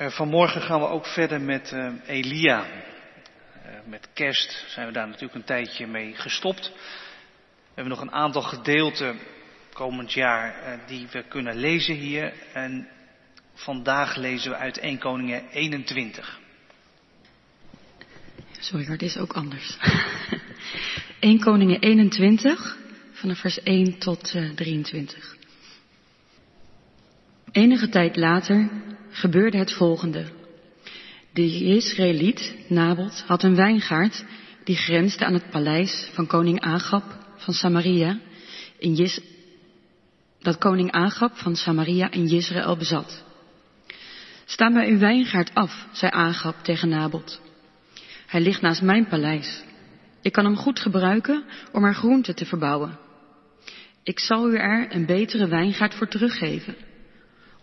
Uh, vanmorgen gaan we ook verder met uh, Elia. Uh, met kerst zijn we daar natuurlijk een tijdje mee gestopt. We hebben nog een aantal gedeelten komend jaar die we kunnen lezen hier. En vandaag lezen we uit 1 Koningen 21. Sorry, maar dit is ook anders. 1 Koningen 21, vanaf vers 1 tot 23. Enige tijd later gebeurde het volgende. De Israëliet, Nabot, had een wijngaard die grensde aan het paleis van koning Agab van Samaria, in dat koning Agab van Samaria in Israël bezat. Sta mij uw wijngaard af, zei Agab tegen Nabot. Hij ligt naast mijn paleis. Ik kan hem goed gebruiken om er groenten te verbouwen. Ik zal u er een betere wijngaard voor teruggeven.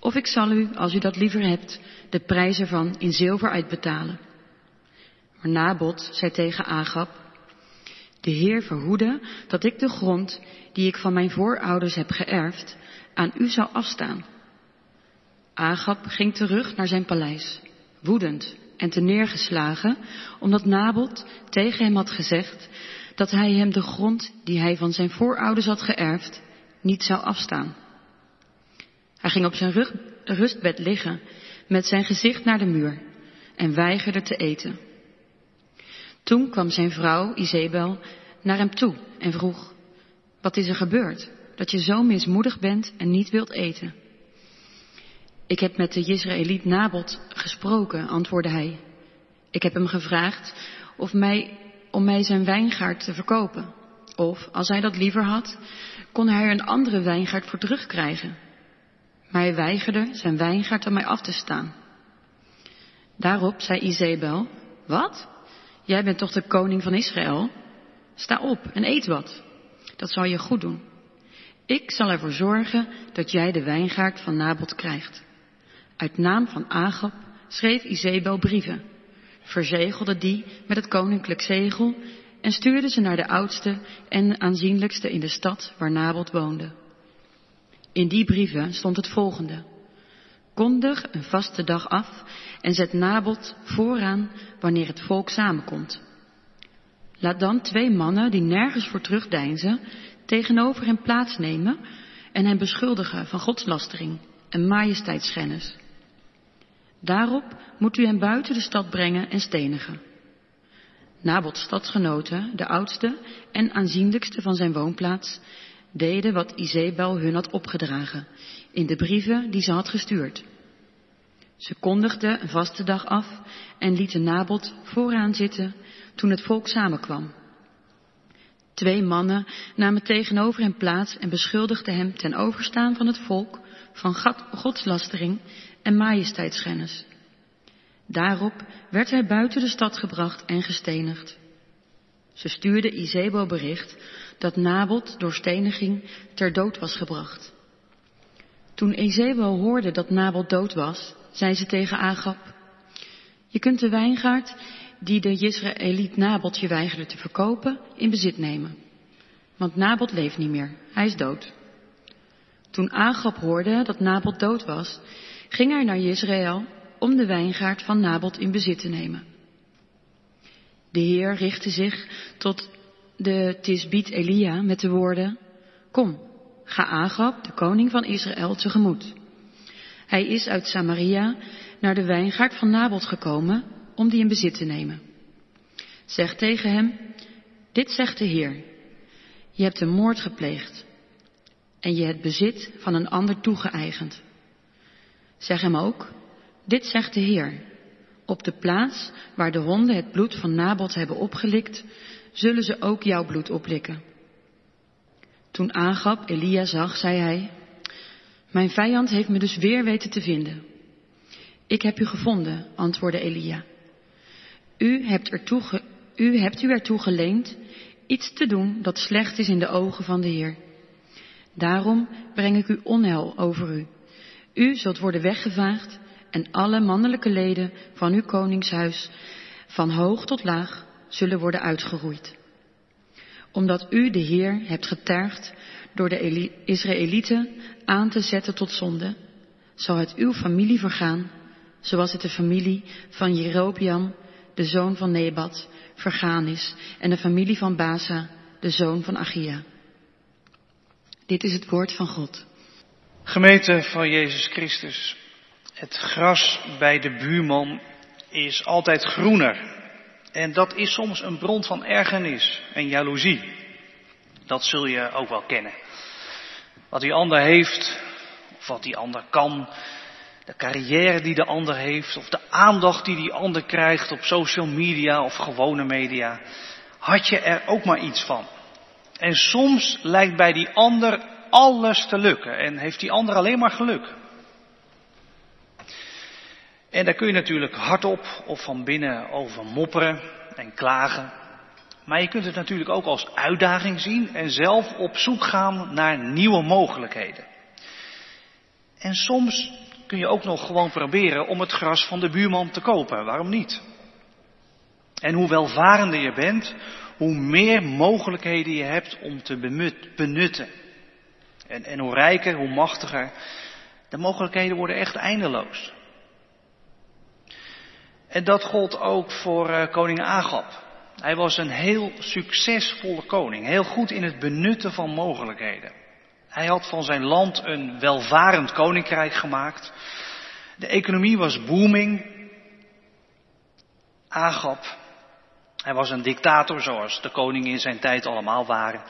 Of ik zal u, als u dat liever hebt, de prijs ervan in zilver uitbetalen. Maar Nabot zei tegen Agab, de Heer verhoede dat ik de grond die ik van mijn voorouders heb geërfd aan u zou afstaan. Agab ging terug naar zijn paleis, woedend en neergeslagen, omdat Nabot tegen hem had gezegd dat hij hem de grond die hij van zijn voorouders had geërfd niet zou afstaan. Hij ging op zijn rug, rustbed liggen met zijn gezicht naar de muur en weigerde te eten. Toen kwam zijn vrouw Izebel naar hem toe en vroeg, wat is er gebeurd dat je zo mismoedig bent en niet wilt eten? Ik heb met de Jezreëliet Nabot gesproken, antwoordde hij. Ik heb hem gevraagd of mij, om mij zijn wijngaard te verkopen. Of, als hij dat liever had, kon hij er een andere wijngaard voor terugkrijgen. Maar hij weigerde zijn wijngaard aan mij af te staan. Daarop zei Izebel, wat? Jij bent toch de koning van Israël? Sta op en eet wat. Dat zal je goed doen. Ik zal ervoor zorgen dat jij de wijngaard van Nabot krijgt. Uit naam van Agab schreef Izebel brieven, verzegelde die met het koninklijk zegel en stuurde ze naar de oudste en aanzienlijkste in de stad waar Nabot woonde. In die brieven stond het volgende. Kondig een vaste dag af en zet Nabot vooraan wanneer het volk samenkomt. Laat dan twee mannen die nergens voor terugdeinzen tegenover hem plaatsnemen en hem beschuldigen van godslastering en majesteitsschennis. Daarop moet u hem buiten de stad brengen en stenigen. Nabots stadsgenoten, de oudste en aanzienlijkste van zijn woonplaats, deden wat Izebel hun had opgedragen in de brieven die ze had gestuurd. Ze kondigden een vaste dag af en lieten Nabot vooraan zitten toen het volk samenkwam. Twee mannen namen tegenover hem plaats en beschuldigden hem ten overstaan van het volk van godslastering en majesteitsschennis. Daarop werd hij buiten de stad gebracht en gestenigd. Ze stuurde Izebo bericht dat Nabot door steniging ter dood was gebracht. Toen Izebo hoorde dat Nabot dood was, zei ze tegen Agab, je kunt de wijngaard die de Jezreëliet Nabot je weigerde te verkopen in bezit nemen. Want Nabot leeft niet meer, hij is dood. Toen Agab hoorde dat Nabot dood was, ging hij naar Jezreel om de wijngaard van Nabot in bezit te nemen. De Heer richtte zich tot de Tisbiet Elia met de woorden, Kom, ga Agab, de koning van Israël, tegemoet. Hij is uit Samaria naar de wijngaard van Nabot gekomen om die in bezit te nemen. Zeg tegen hem, dit zegt de Heer, je hebt een moord gepleegd en je het bezit van een ander toegeëigend. Zeg hem ook, dit zegt de Heer, op de plaats waar de honden het bloed van Nabot hebben opgelikt, zullen ze ook jouw bloed oplikken. Toen Agab Elia zag, zei hij, mijn vijand heeft me dus weer weten te vinden. Ik heb u gevonden, antwoordde Elia. U hebt, ertoe, u hebt u ertoe geleend iets te doen dat slecht is in de ogen van de Heer. Daarom breng ik u onheil over u. U zult worden weggevaagd en alle mannelijke leden van uw koningshuis, van hoog tot laag, zullen worden uitgeroeid. Omdat u de Heer hebt getergd door de Israëlieten aan te zetten tot zonde, zal het uw familie vergaan zoals het de familie van Jerobiam, de zoon van Nebat, vergaan is, en de familie van Baza, de zoon van Achia. Dit is het woord van God. Gemeente van Jezus Christus, het gras bij de buurman is altijd groener. En dat is soms een bron van ergernis en jaloezie. Dat zul je ook wel kennen. Wat die ander heeft, of wat die ander kan, de carrière die de ander heeft, of de aandacht die die ander krijgt op social media of gewone media, had je er ook maar iets van. En soms lijkt bij die ander alles te lukken en heeft die ander alleen maar geluk. En daar kun je natuurlijk hardop of van binnen over mopperen en klagen. Maar je kunt het natuurlijk ook als uitdaging zien en zelf op zoek gaan naar nieuwe mogelijkheden. En soms kun je ook nog gewoon proberen om het gras van de buurman te kopen. Waarom niet? En hoe welvarender je bent, hoe meer mogelijkheden je hebt om te benutten. En, en hoe rijker, hoe machtiger. De mogelijkheden worden echt eindeloos. En dat gold ook voor uh, koning Agab. Hij was een heel succesvolle koning, heel goed in het benutten van mogelijkheden. Hij had van zijn land een welvarend koninkrijk gemaakt. De economie was booming. Agab, hij was een dictator zoals de koningen in zijn tijd allemaal waren.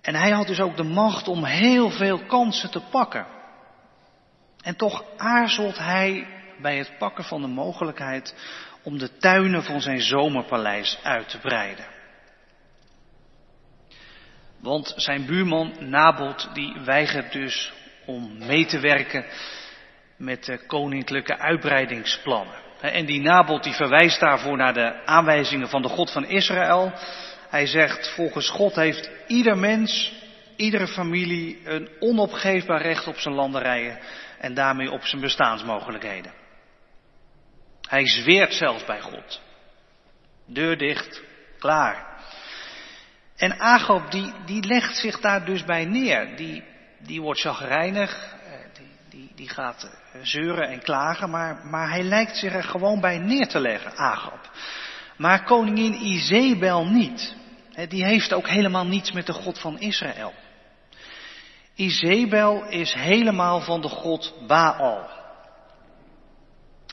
En hij had dus ook de macht om heel veel kansen te pakken. En toch aarzelt hij bij het pakken van de mogelijkheid om de tuinen van zijn zomerpaleis uit te breiden. Want zijn buurman Nabot die weigert dus om mee te werken met de koninklijke uitbreidingsplannen. En die Nabot die verwijst daarvoor naar de aanwijzingen van de God van Israël. Hij zegt, volgens God heeft ieder mens, iedere familie een onopgeefbaar recht op zijn landerijen en daarmee op zijn bestaansmogelijkheden. Hij zweert zelfs bij God. Deur dicht, klaar. En Agab die, die legt zich daar dus bij neer. Die, die wordt chagrijnig, eh, die, die, die gaat eh, zeuren en klagen, maar, maar hij lijkt zich er gewoon bij neer te leggen, Agab. Maar koningin Izebel niet. Die heeft ook helemaal niets met de God van Israël. Izebel is helemaal van de God Baal.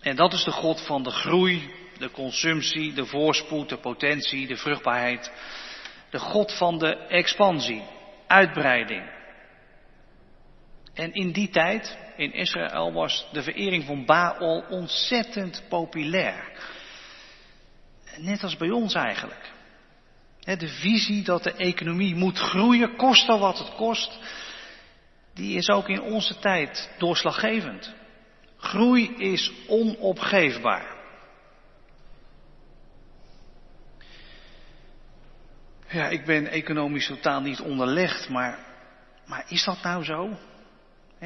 En dat is de God van de groei, de consumptie, de voorspoed, de potentie, de vruchtbaarheid. De God van de expansie, uitbreiding. En in die tijd, in Israël, was de verering van Baal ontzettend populair. Net als bij ons eigenlijk. De visie dat de economie moet groeien, koste wat het kost, die is ook in onze tijd doorslaggevend. Groei is onopgeefbaar. Ja, ik ben economisch totaal niet onderlegd, maar, maar is dat nou zo?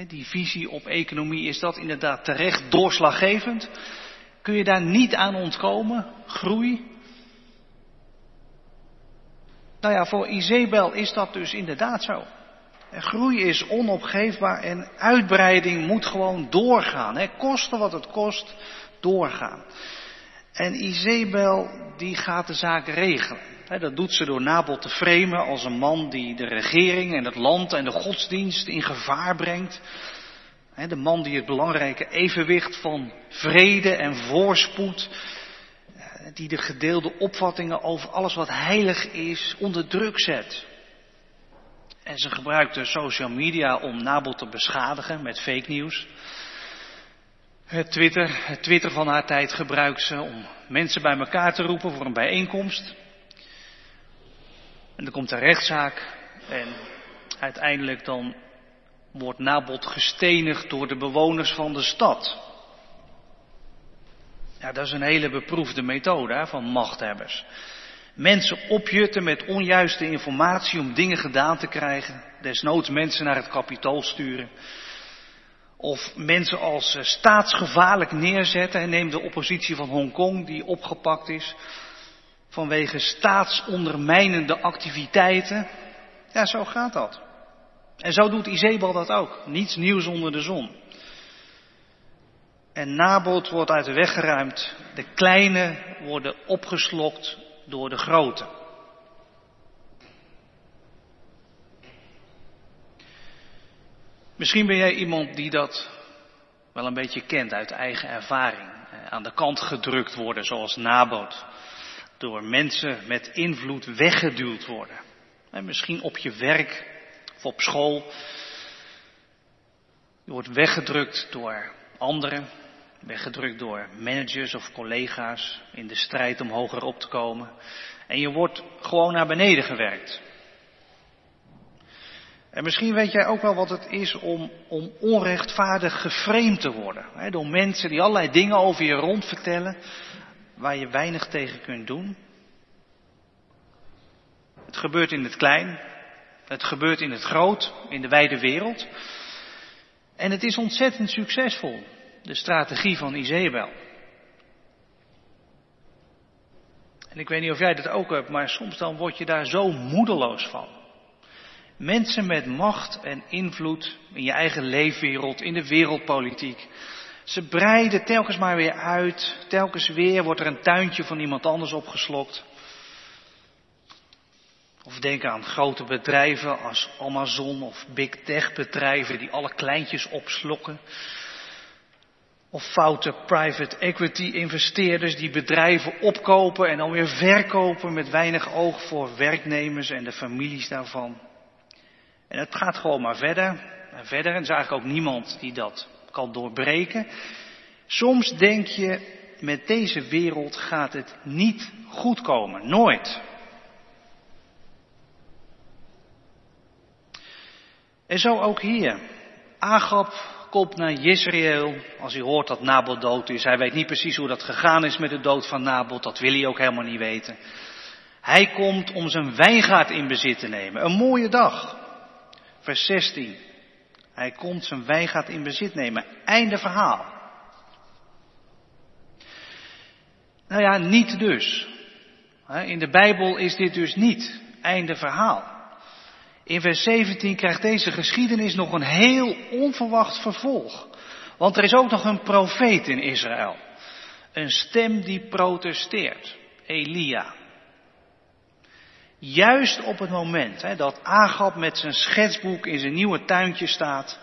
die visie op economie, is dat inderdaad terecht doorslaggevend? Kun je daar niet aan ontkomen? Groei? Nou ja, voor Isabel is dat dus inderdaad zo. Groei is onopgeefbaar en uitbreiding moet gewoon doorgaan. Hè. Kosten wat het kost, doorgaan. En Isabel die gaat de zaak regelen. dat doet ze door Nabot te framen als een man die de regering en het land en de godsdienst in gevaar brengt. de man die het belangrijke evenwicht van vrede en voorspoed, die de gedeelde opvattingen over alles wat heilig is onder druk zet. En ze gebruikte social media om Nabot te beschadigen met fake nieuws. Het Twitter, het Twitter van haar tijd gebruikt ze om mensen bij elkaar te roepen voor een bijeenkomst. En dan komt er rechtszaak en uiteindelijk dan wordt Nabot gestenigd door de bewoners van de stad. Ja, dat is een hele beproefde methode van machthebbers. Mensen opjutten met onjuiste informatie om dingen gedaan te krijgen. Desnoods mensen naar het kapitool sturen. Of mensen als eh, staatsgevaarlijk neerzetten. En neem de oppositie van Hongkong die opgepakt is. Vanwege staatsondermijnende activiteiten. Ja, zo gaat dat. En zo doet Izebal dat ook. Niets nieuws onder de zon. En Nabot wordt uit de weg geruimd. De kleine worden opgeslokt door de grote. Misschien ben jij iemand die dat wel een beetje kent uit eigen ervaring. Aan de kant gedrukt worden zoals Nabot. Door mensen met invloed weggeduwd worden. En misschien op je werk of op school. Je wordt weggedrukt door anderen. Weggedrukt door managers of collega's in de strijd om hoger op te komen. En je wordt gewoon naar beneden gewerkt. En misschien weet jij ook wel wat het is om, om onrechtvaardig geframed te worden. Door mensen die allerlei dingen over je rond vertellen waar je weinig tegen kunt doen. Het gebeurt in het klein, het gebeurt in het groot, in de wijde wereld. En het is ontzettend succesvol, de strategie van Isabel. En ik weet niet of jij dat ook hebt, maar soms dan word je daar zo moedeloos van. Mensen met macht en invloed in je eigen leefwereld, in de wereldpolitiek. Ze breiden telkens maar weer uit. Telkens weer wordt er een tuintje van iemand anders opgeslokt. Of denk aan grote bedrijven als Amazon of big tech bedrijven die alle kleintjes opslokken. Of foute private equity investeerders die bedrijven opkopen en dan weer verkopen met weinig oog voor werknemers en de families daarvan. En het gaat gewoon maar verder en verder. En er is eigenlijk ook niemand die dat kan doorbreken. Soms denk je, met deze wereld gaat het niet goed komen. Nooit. En zo ook hier. Agab komt naar Jezreel als hij hoort dat Nabot dood is. Hij weet niet precies hoe dat gegaan is met de dood van Nabot. Dat wil hij ook helemaal niet weten. Hij komt om zijn wijngaard in bezit te nemen. Een mooie dag. Vers 16. Hij komt zijn wijngaard in bezit nemen. Einde verhaal. Nou ja, niet dus. In de Bijbel is dit dus niet einde verhaal. In vers 17 krijgt deze geschiedenis nog een heel onverwacht vervolg. Want er is ook nog een profeet in Israël. Een stem die protesteert. Elia. Juist op het moment hè, dat Agab met zijn schetsboek in zijn nieuwe tuintje staat,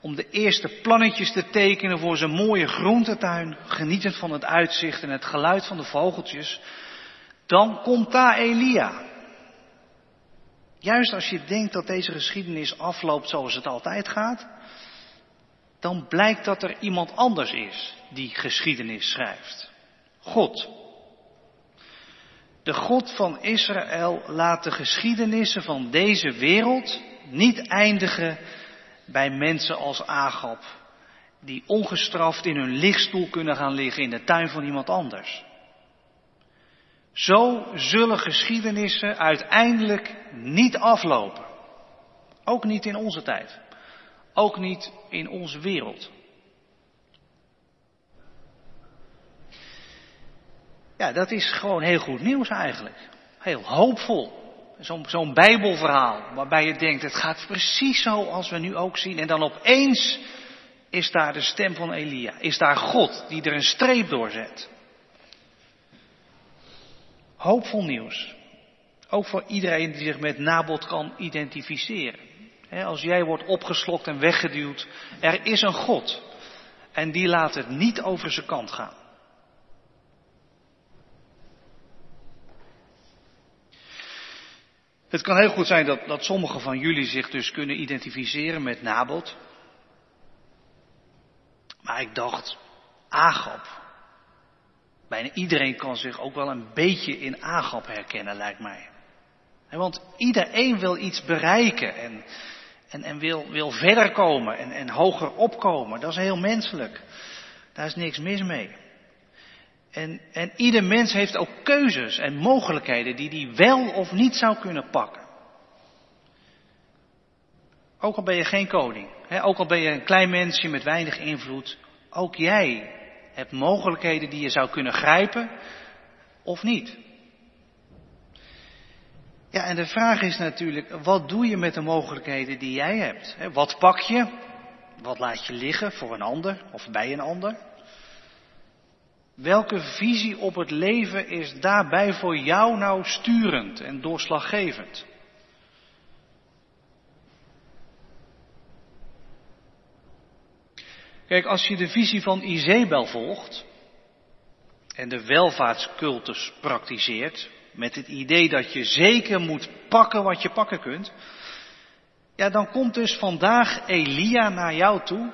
om de eerste plannetjes te tekenen voor zijn mooie groentetuin, genietend van het uitzicht en het geluid van de vogeltjes, dan komt daar Elia. Juist als je denkt dat deze geschiedenis afloopt zoals het altijd gaat, dan blijkt dat er iemand anders is die geschiedenis schrijft. God. De God van Israël laat de geschiedenissen van deze wereld niet eindigen bij mensen als Agab, die ongestraft in hun lichtstoel kunnen gaan liggen in de tuin van iemand anders. Zo zullen geschiedenissen uiteindelijk niet aflopen. Ook niet in onze tijd. Ook niet in onze wereld. Ja, dat is gewoon heel goed nieuws eigenlijk. Heel hoopvol. Zo'n bijbelverhaal waarbij je denkt, het gaat precies zo als we nu ook zien. En dan opeens is daar de stem van Elia. Is daar God die er een streep door zet. Hoopvol nieuws. Ook voor iedereen die zich met Nabot kan identificeren. Als jij wordt opgeslokt en weggeduwd, er is een God. En die laat het niet over zijn kant gaan. Het kan heel goed zijn dat, dat sommigen van jullie zich dus kunnen identificeren met Nabot. Maar ik dacht, Agab. Bijna iedereen kan zich ook wel een beetje in Agab herkennen, lijkt mij. Want iedereen wil iets bereiken en, en, en wil, wil verder komen en, en hoger opkomen. Dat is heel menselijk. Daar is niks mis mee. En, en ieder mens heeft ook keuzes en mogelijkheden die hij wel of niet zou kunnen pakken. Ook al ben je geen koning, ook al ben je een klein mensje met weinig invloed, ook jij hebt mogelijkheden die je zou kunnen grijpen of niet. Ja, en de vraag is natuurlijk, wat doe je met de mogelijkheden die jij hebt? Wat pak je? Wat laat je liggen voor een ander of bij een ander? Welke visie op het leven is daarbij voor jou nou sturend en doorslaggevend? Kijk, als je de visie van Izebel volgt en de welvaartscultus praktiseert, met het idee dat je zeker moet pakken wat je pakken kunt, ja, dan komt dus vandaag Elia naar jou toe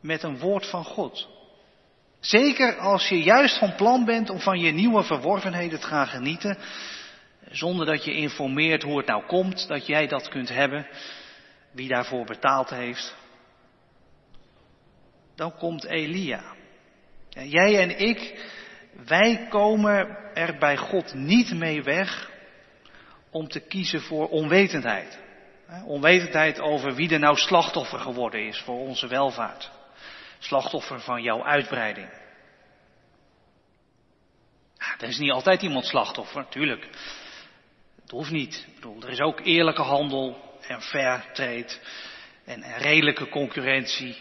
met een woord van God. Zeker als je juist van plan bent om van je nieuwe verworvenheden te gaan genieten, zonder dat je informeert hoe het nou komt dat jij dat kunt hebben, wie daarvoor betaald heeft. Dan komt Elia. Jij en ik, wij komen er bij God niet mee weg om te kiezen voor onwetendheid. Onwetendheid over wie er nou slachtoffer geworden is voor onze welvaart. Slachtoffer van jouw uitbreiding. Er is niet altijd iemand slachtoffer, natuurlijk. Het hoeft niet. Ik bedoel, er is ook eerlijke handel en fair trade en redelijke concurrentie.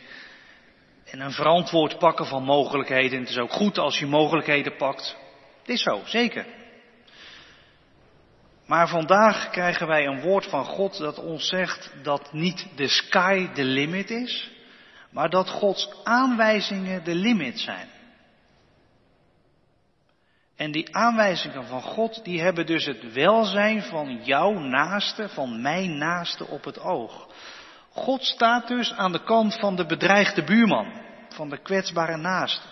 En een verantwoord pakken van mogelijkheden. Het is ook goed als je mogelijkheden pakt. Het is zo, zeker. Maar vandaag krijgen wij een woord van God dat ons zegt dat niet de sky de limit is, maar dat Gods aanwijzingen de limit zijn. En die aanwijzingen van God, die hebben dus het welzijn van jouw naaste, van mijn naaste op het oog. God staat dus aan de kant van de bedreigde buurman, van de kwetsbare naaste.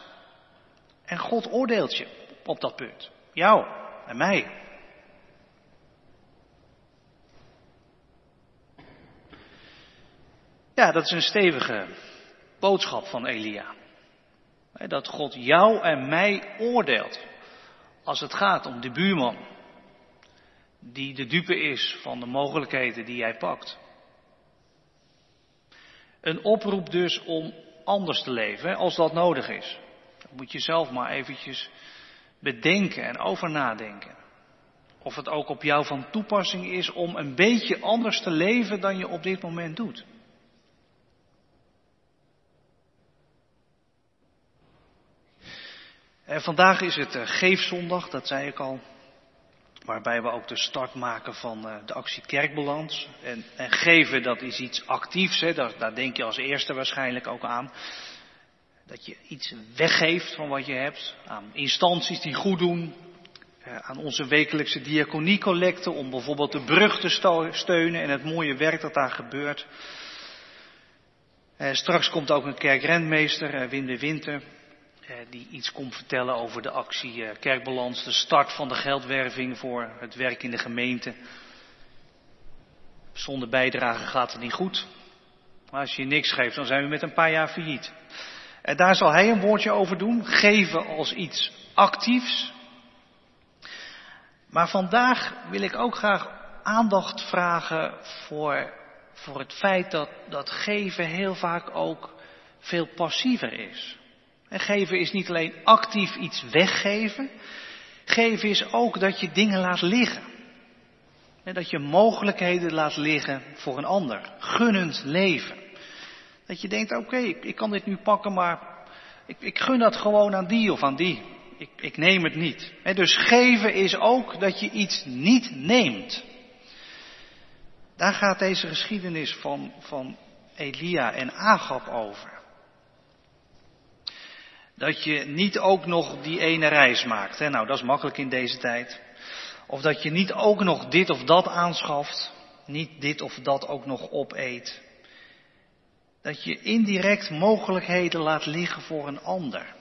En God oordeelt je op dat punt. Jou en mij. Ja, dat is een stevige boodschap van Elia. Dat God jou en mij oordeelt als het gaat om de buurman die de dupe is van de mogelijkheden die jij pakt. Een oproep dus om anders te leven als dat nodig is. Dat moet je zelf maar eventjes bedenken en over nadenken. Of het ook op jou van toepassing is om een beetje anders te leven dan je op dit moment doet. En vandaag is het uh, Geefzondag, dat zei ik al. Waarbij we ook de start maken van uh, de actie Kerkbalans. En, en, geven, dat is iets actiefs, hè? Daar, daar denk je als eerste waarschijnlijk ook aan. Dat je iets weggeeft van wat je hebt. Aan instanties die goed doen. Uh, aan onze wekelijkse diaconiecollecten om bijvoorbeeld de brug te steunen en het mooie werk dat daar gebeurt. straks komt ook een kerkrentmeester, Wim de Winter die iets komt vertellen over de actie eh, Kerkbalans, de start van de geldwerving voor het werk in de gemeente. Zonder bijdrage gaat het niet goed. Maar als je niks geeft, dan zijn we met een paar jaar failliet. En daar zal hij een woordje over doen. Geven als iets actiefs. Maar vandaag wil ik ook graag aandacht vragen voor, voor het feit dat, dat geven heel vaak ook veel passiever is. En geven is niet alleen actief iets weggeven. Geven is ook dat je dingen laat liggen. En dat je mogelijkheden laat liggen voor een ander. Gunnend leven. Dat je denkt, oké, ik, kan dit nu pakken, maar ik, ik, gun dat gewoon aan die of aan die. Ik, ik neem het niet. Dus geven is ook dat je iets niet neemt. Daar gaat deze geschiedenis van, van Elia en Agab over. Dat je niet ook nog die ene reis maakt. Hè? Nou, dat is makkelijk in deze tijd. Of dat je niet ook nog dit of dat aanschaft. Niet dit of dat ook nog opeet. Dat je indirect mogelijkheden laat liggen voor een ander.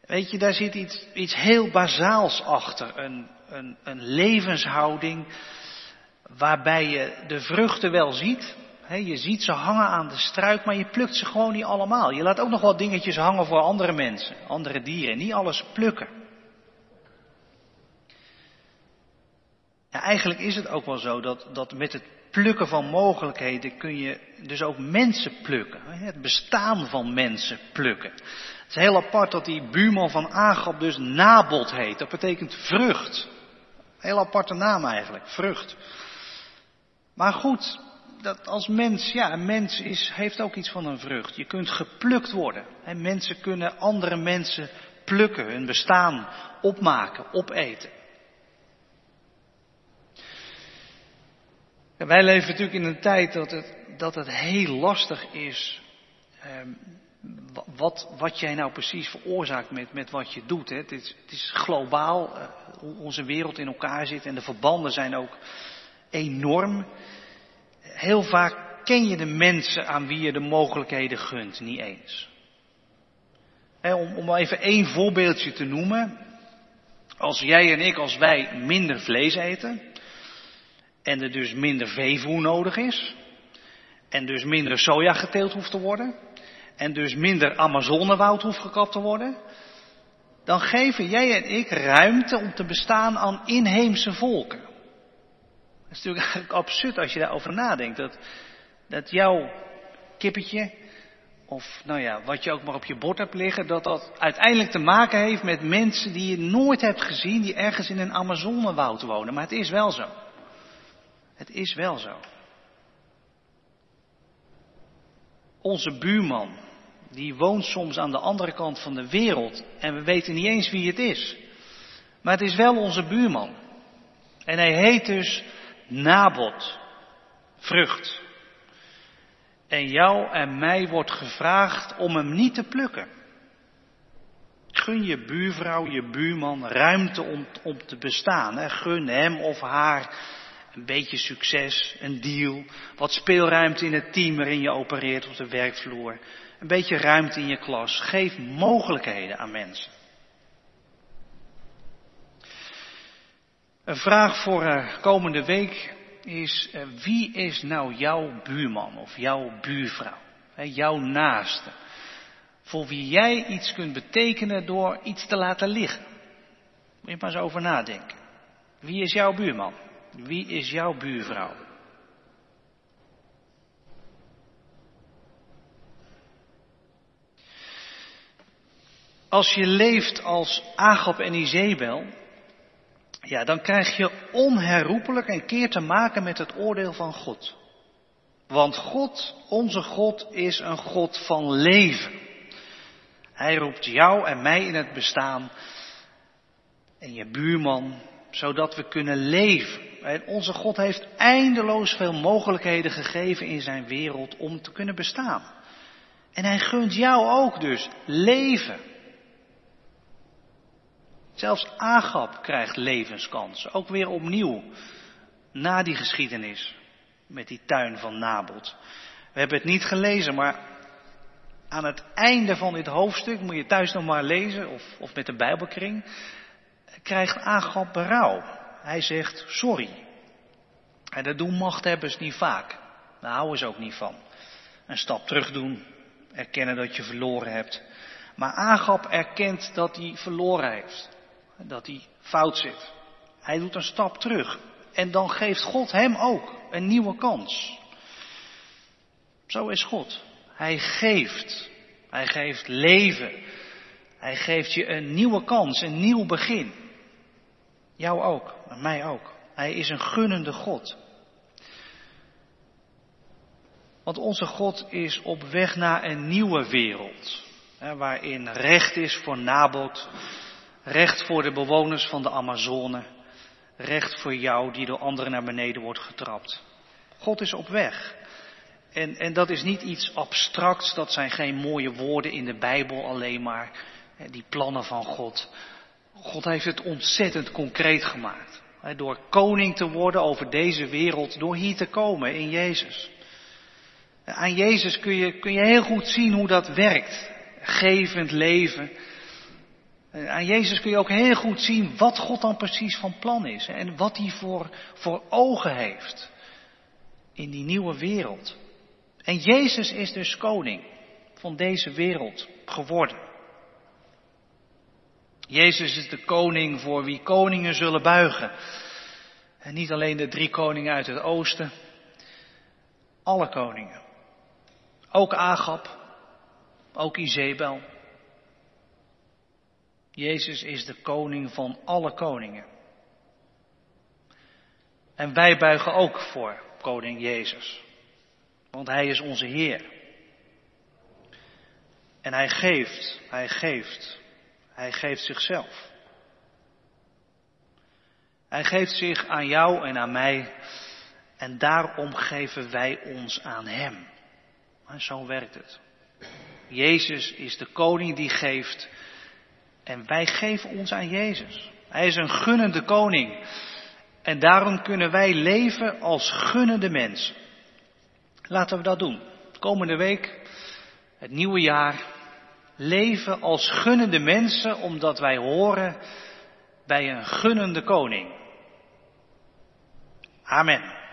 Weet je, daar zit iets, iets heel bazaals achter. Een, een, een levenshouding waarbij je de vruchten wel ziet, je ziet ze hangen aan de struik, maar je plukt ze gewoon niet allemaal. Je laat ook nog wat dingetjes hangen voor andere mensen, andere dieren. Niet alles plukken. Ja, eigenlijk is het ook wel zo dat, dat met het plukken van mogelijkheden kun je dus ook mensen plukken. Het bestaan van mensen plukken. Het is heel apart dat die buurman van Agab dus Nabot heet. Dat betekent vrucht. Heel aparte naam eigenlijk, vrucht. Maar goed, dat als mens, ja, een mens is, heeft ook iets van een vrucht. Je kunt geplukt worden. En mensen kunnen andere mensen plukken, hun bestaan opmaken, opeten. En wij leven natuurlijk in een tijd dat het, dat het heel lastig is. Eh, wat, wat jij nou precies veroorzaakt met, met wat je doet. Hè. Het, is, het is globaal, uh, hoe onze wereld in elkaar zit en de verbanden zijn ook enorm. Heel vaak ken je de mensen aan wie je de mogelijkheden gunt niet eens. Om, om even één voorbeeldje te noemen. Als jij en ik, als wij minder vlees eten, en er dus minder veevoer nodig is, en dus minder soja geteeld hoeft te worden, en dus minder Amazonewoud hoeft gekapt te worden, dan geven jij en ik ruimte om te bestaan aan inheemse volken. Dat is natuurlijk eigenlijk absurd als je daarover nadenkt. Dat, dat jouw kippetje, of nou ja, wat je ook maar op je bord hebt liggen, dat dat uiteindelijk te maken heeft met mensen die je nooit hebt gezien, die ergens in een Amazonewoud wonen. Maar het is wel zo. Het is wel zo. Onze buurman, die woont soms aan de andere kant van de wereld en we weten niet eens wie het is. Maar het is wel onze buurman. En hij heet dus Nabot, vrucht. En jou en mij wordt gevraagd om hem niet te plukken. Gun je buurvrouw, je buurman ruimte om, te bestaan. Hè? Gun hem of haar een beetje succes, een deal, wat speelruimte in het team waarin je opereert op de werkvloer, een beetje ruimte in je klas. Geef mogelijkheden aan mensen. Een vraag voor uh, komende week is, uh, wie is nou jouw buurman of jouw buurvrouw? Hè, jouw naaste. Voor wie jij iets kunt betekenen door iets te laten liggen. Moet je maar eens over nadenken. Wie is jouw buurman? Wie is jouw buurvrouw? Als je leeft als Agap en Izebel, ja, dan krijg je onherroepelijk een keer te maken met het oordeel van God. Want God, onze God, is een God van leven. Hij roept jou en mij in het bestaan en je buurman, zodat we kunnen leven. En onze God heeft eindeloos veel mogelijkheden gegeven in zijn wereld om te kunnen bestaan. En hij gunt jou ook dus leven. Zelfs Agap krijgt levenskansen, ook weer opnieuw, na die geschiedenis met die tuin van Nabot. We hebben het niet gelezen, maar aan het einde van dit hoofdstuk, moet je thuis nog maar lezen, of, of met de Bijbelkring, krijgt Agap berouw. Hij zegt sorry. En dat doen machthebbers niet vaak. Daar houden ze ook niet van. Een stap terug doen, erkennen dat je verloren hebt. Maar Agap erkent dat hij verloren heeft. Dat hij fout zit. Hij doet een stap terug. En dan geeft God hem ook een nieuwe kans. Zo is God. Hij geeft. Hij geeft leven. Hij geeft je een nieuwe kans, een nieuw begin. Jou ook, mij ook. Hij is een gunnende God. Want onze God is op weg naar een nieuwe wereld. Hè, waarin recht is voor Nabot, recht voor de bewoners van de Amazone, recht voor jou die door anderen naar beneden wordt getrapt. God is op weg. En, en dat is niet iets abstracts, dat zijn geen mooie woorden in de Bijbel alleen maar, die plannen van God. God heeft het ontzettend concreet gemaakt. Door koning te worden over deze wereld, door hier te komen in Jezus. Aan Jezus kun je, kun je heel goed zien hoe dat werkt. Gevend leven. Aan Jezus kun je ook heel goed zien wat God dan precies van plan is. En wat hij voor, voor ogen heeft. In die nieuwe wereld. En Jezus is dus koning van deze wereld geworden. Jezus is de koning voor wie koningen zullen buigen. En niet alleen de drie koningen uit het oosten, alle koningen. Ook Agap, ook Izebel. Jezus is de koning van alle koningen. En wij buigen ook voor koning Jezus. Want Hij is onze Heer. En Hij geeft, Hij geeft, Hij geeft zichzelf. Hij geeft zich aan jou en aan mij. En daarom geven wij ons aan Hem. Maar zo werkt het. Jezus is de koning die geeft. En wij geven ons aan Jezus. Hij is een gunnende koning. En daarom kunnen wij leven als gunnende mensen. Laten we dat doen. Komende week, het nieuwe jaar, leven als gunnende mensen omdat wij horen bij een gunnende koning. Amen.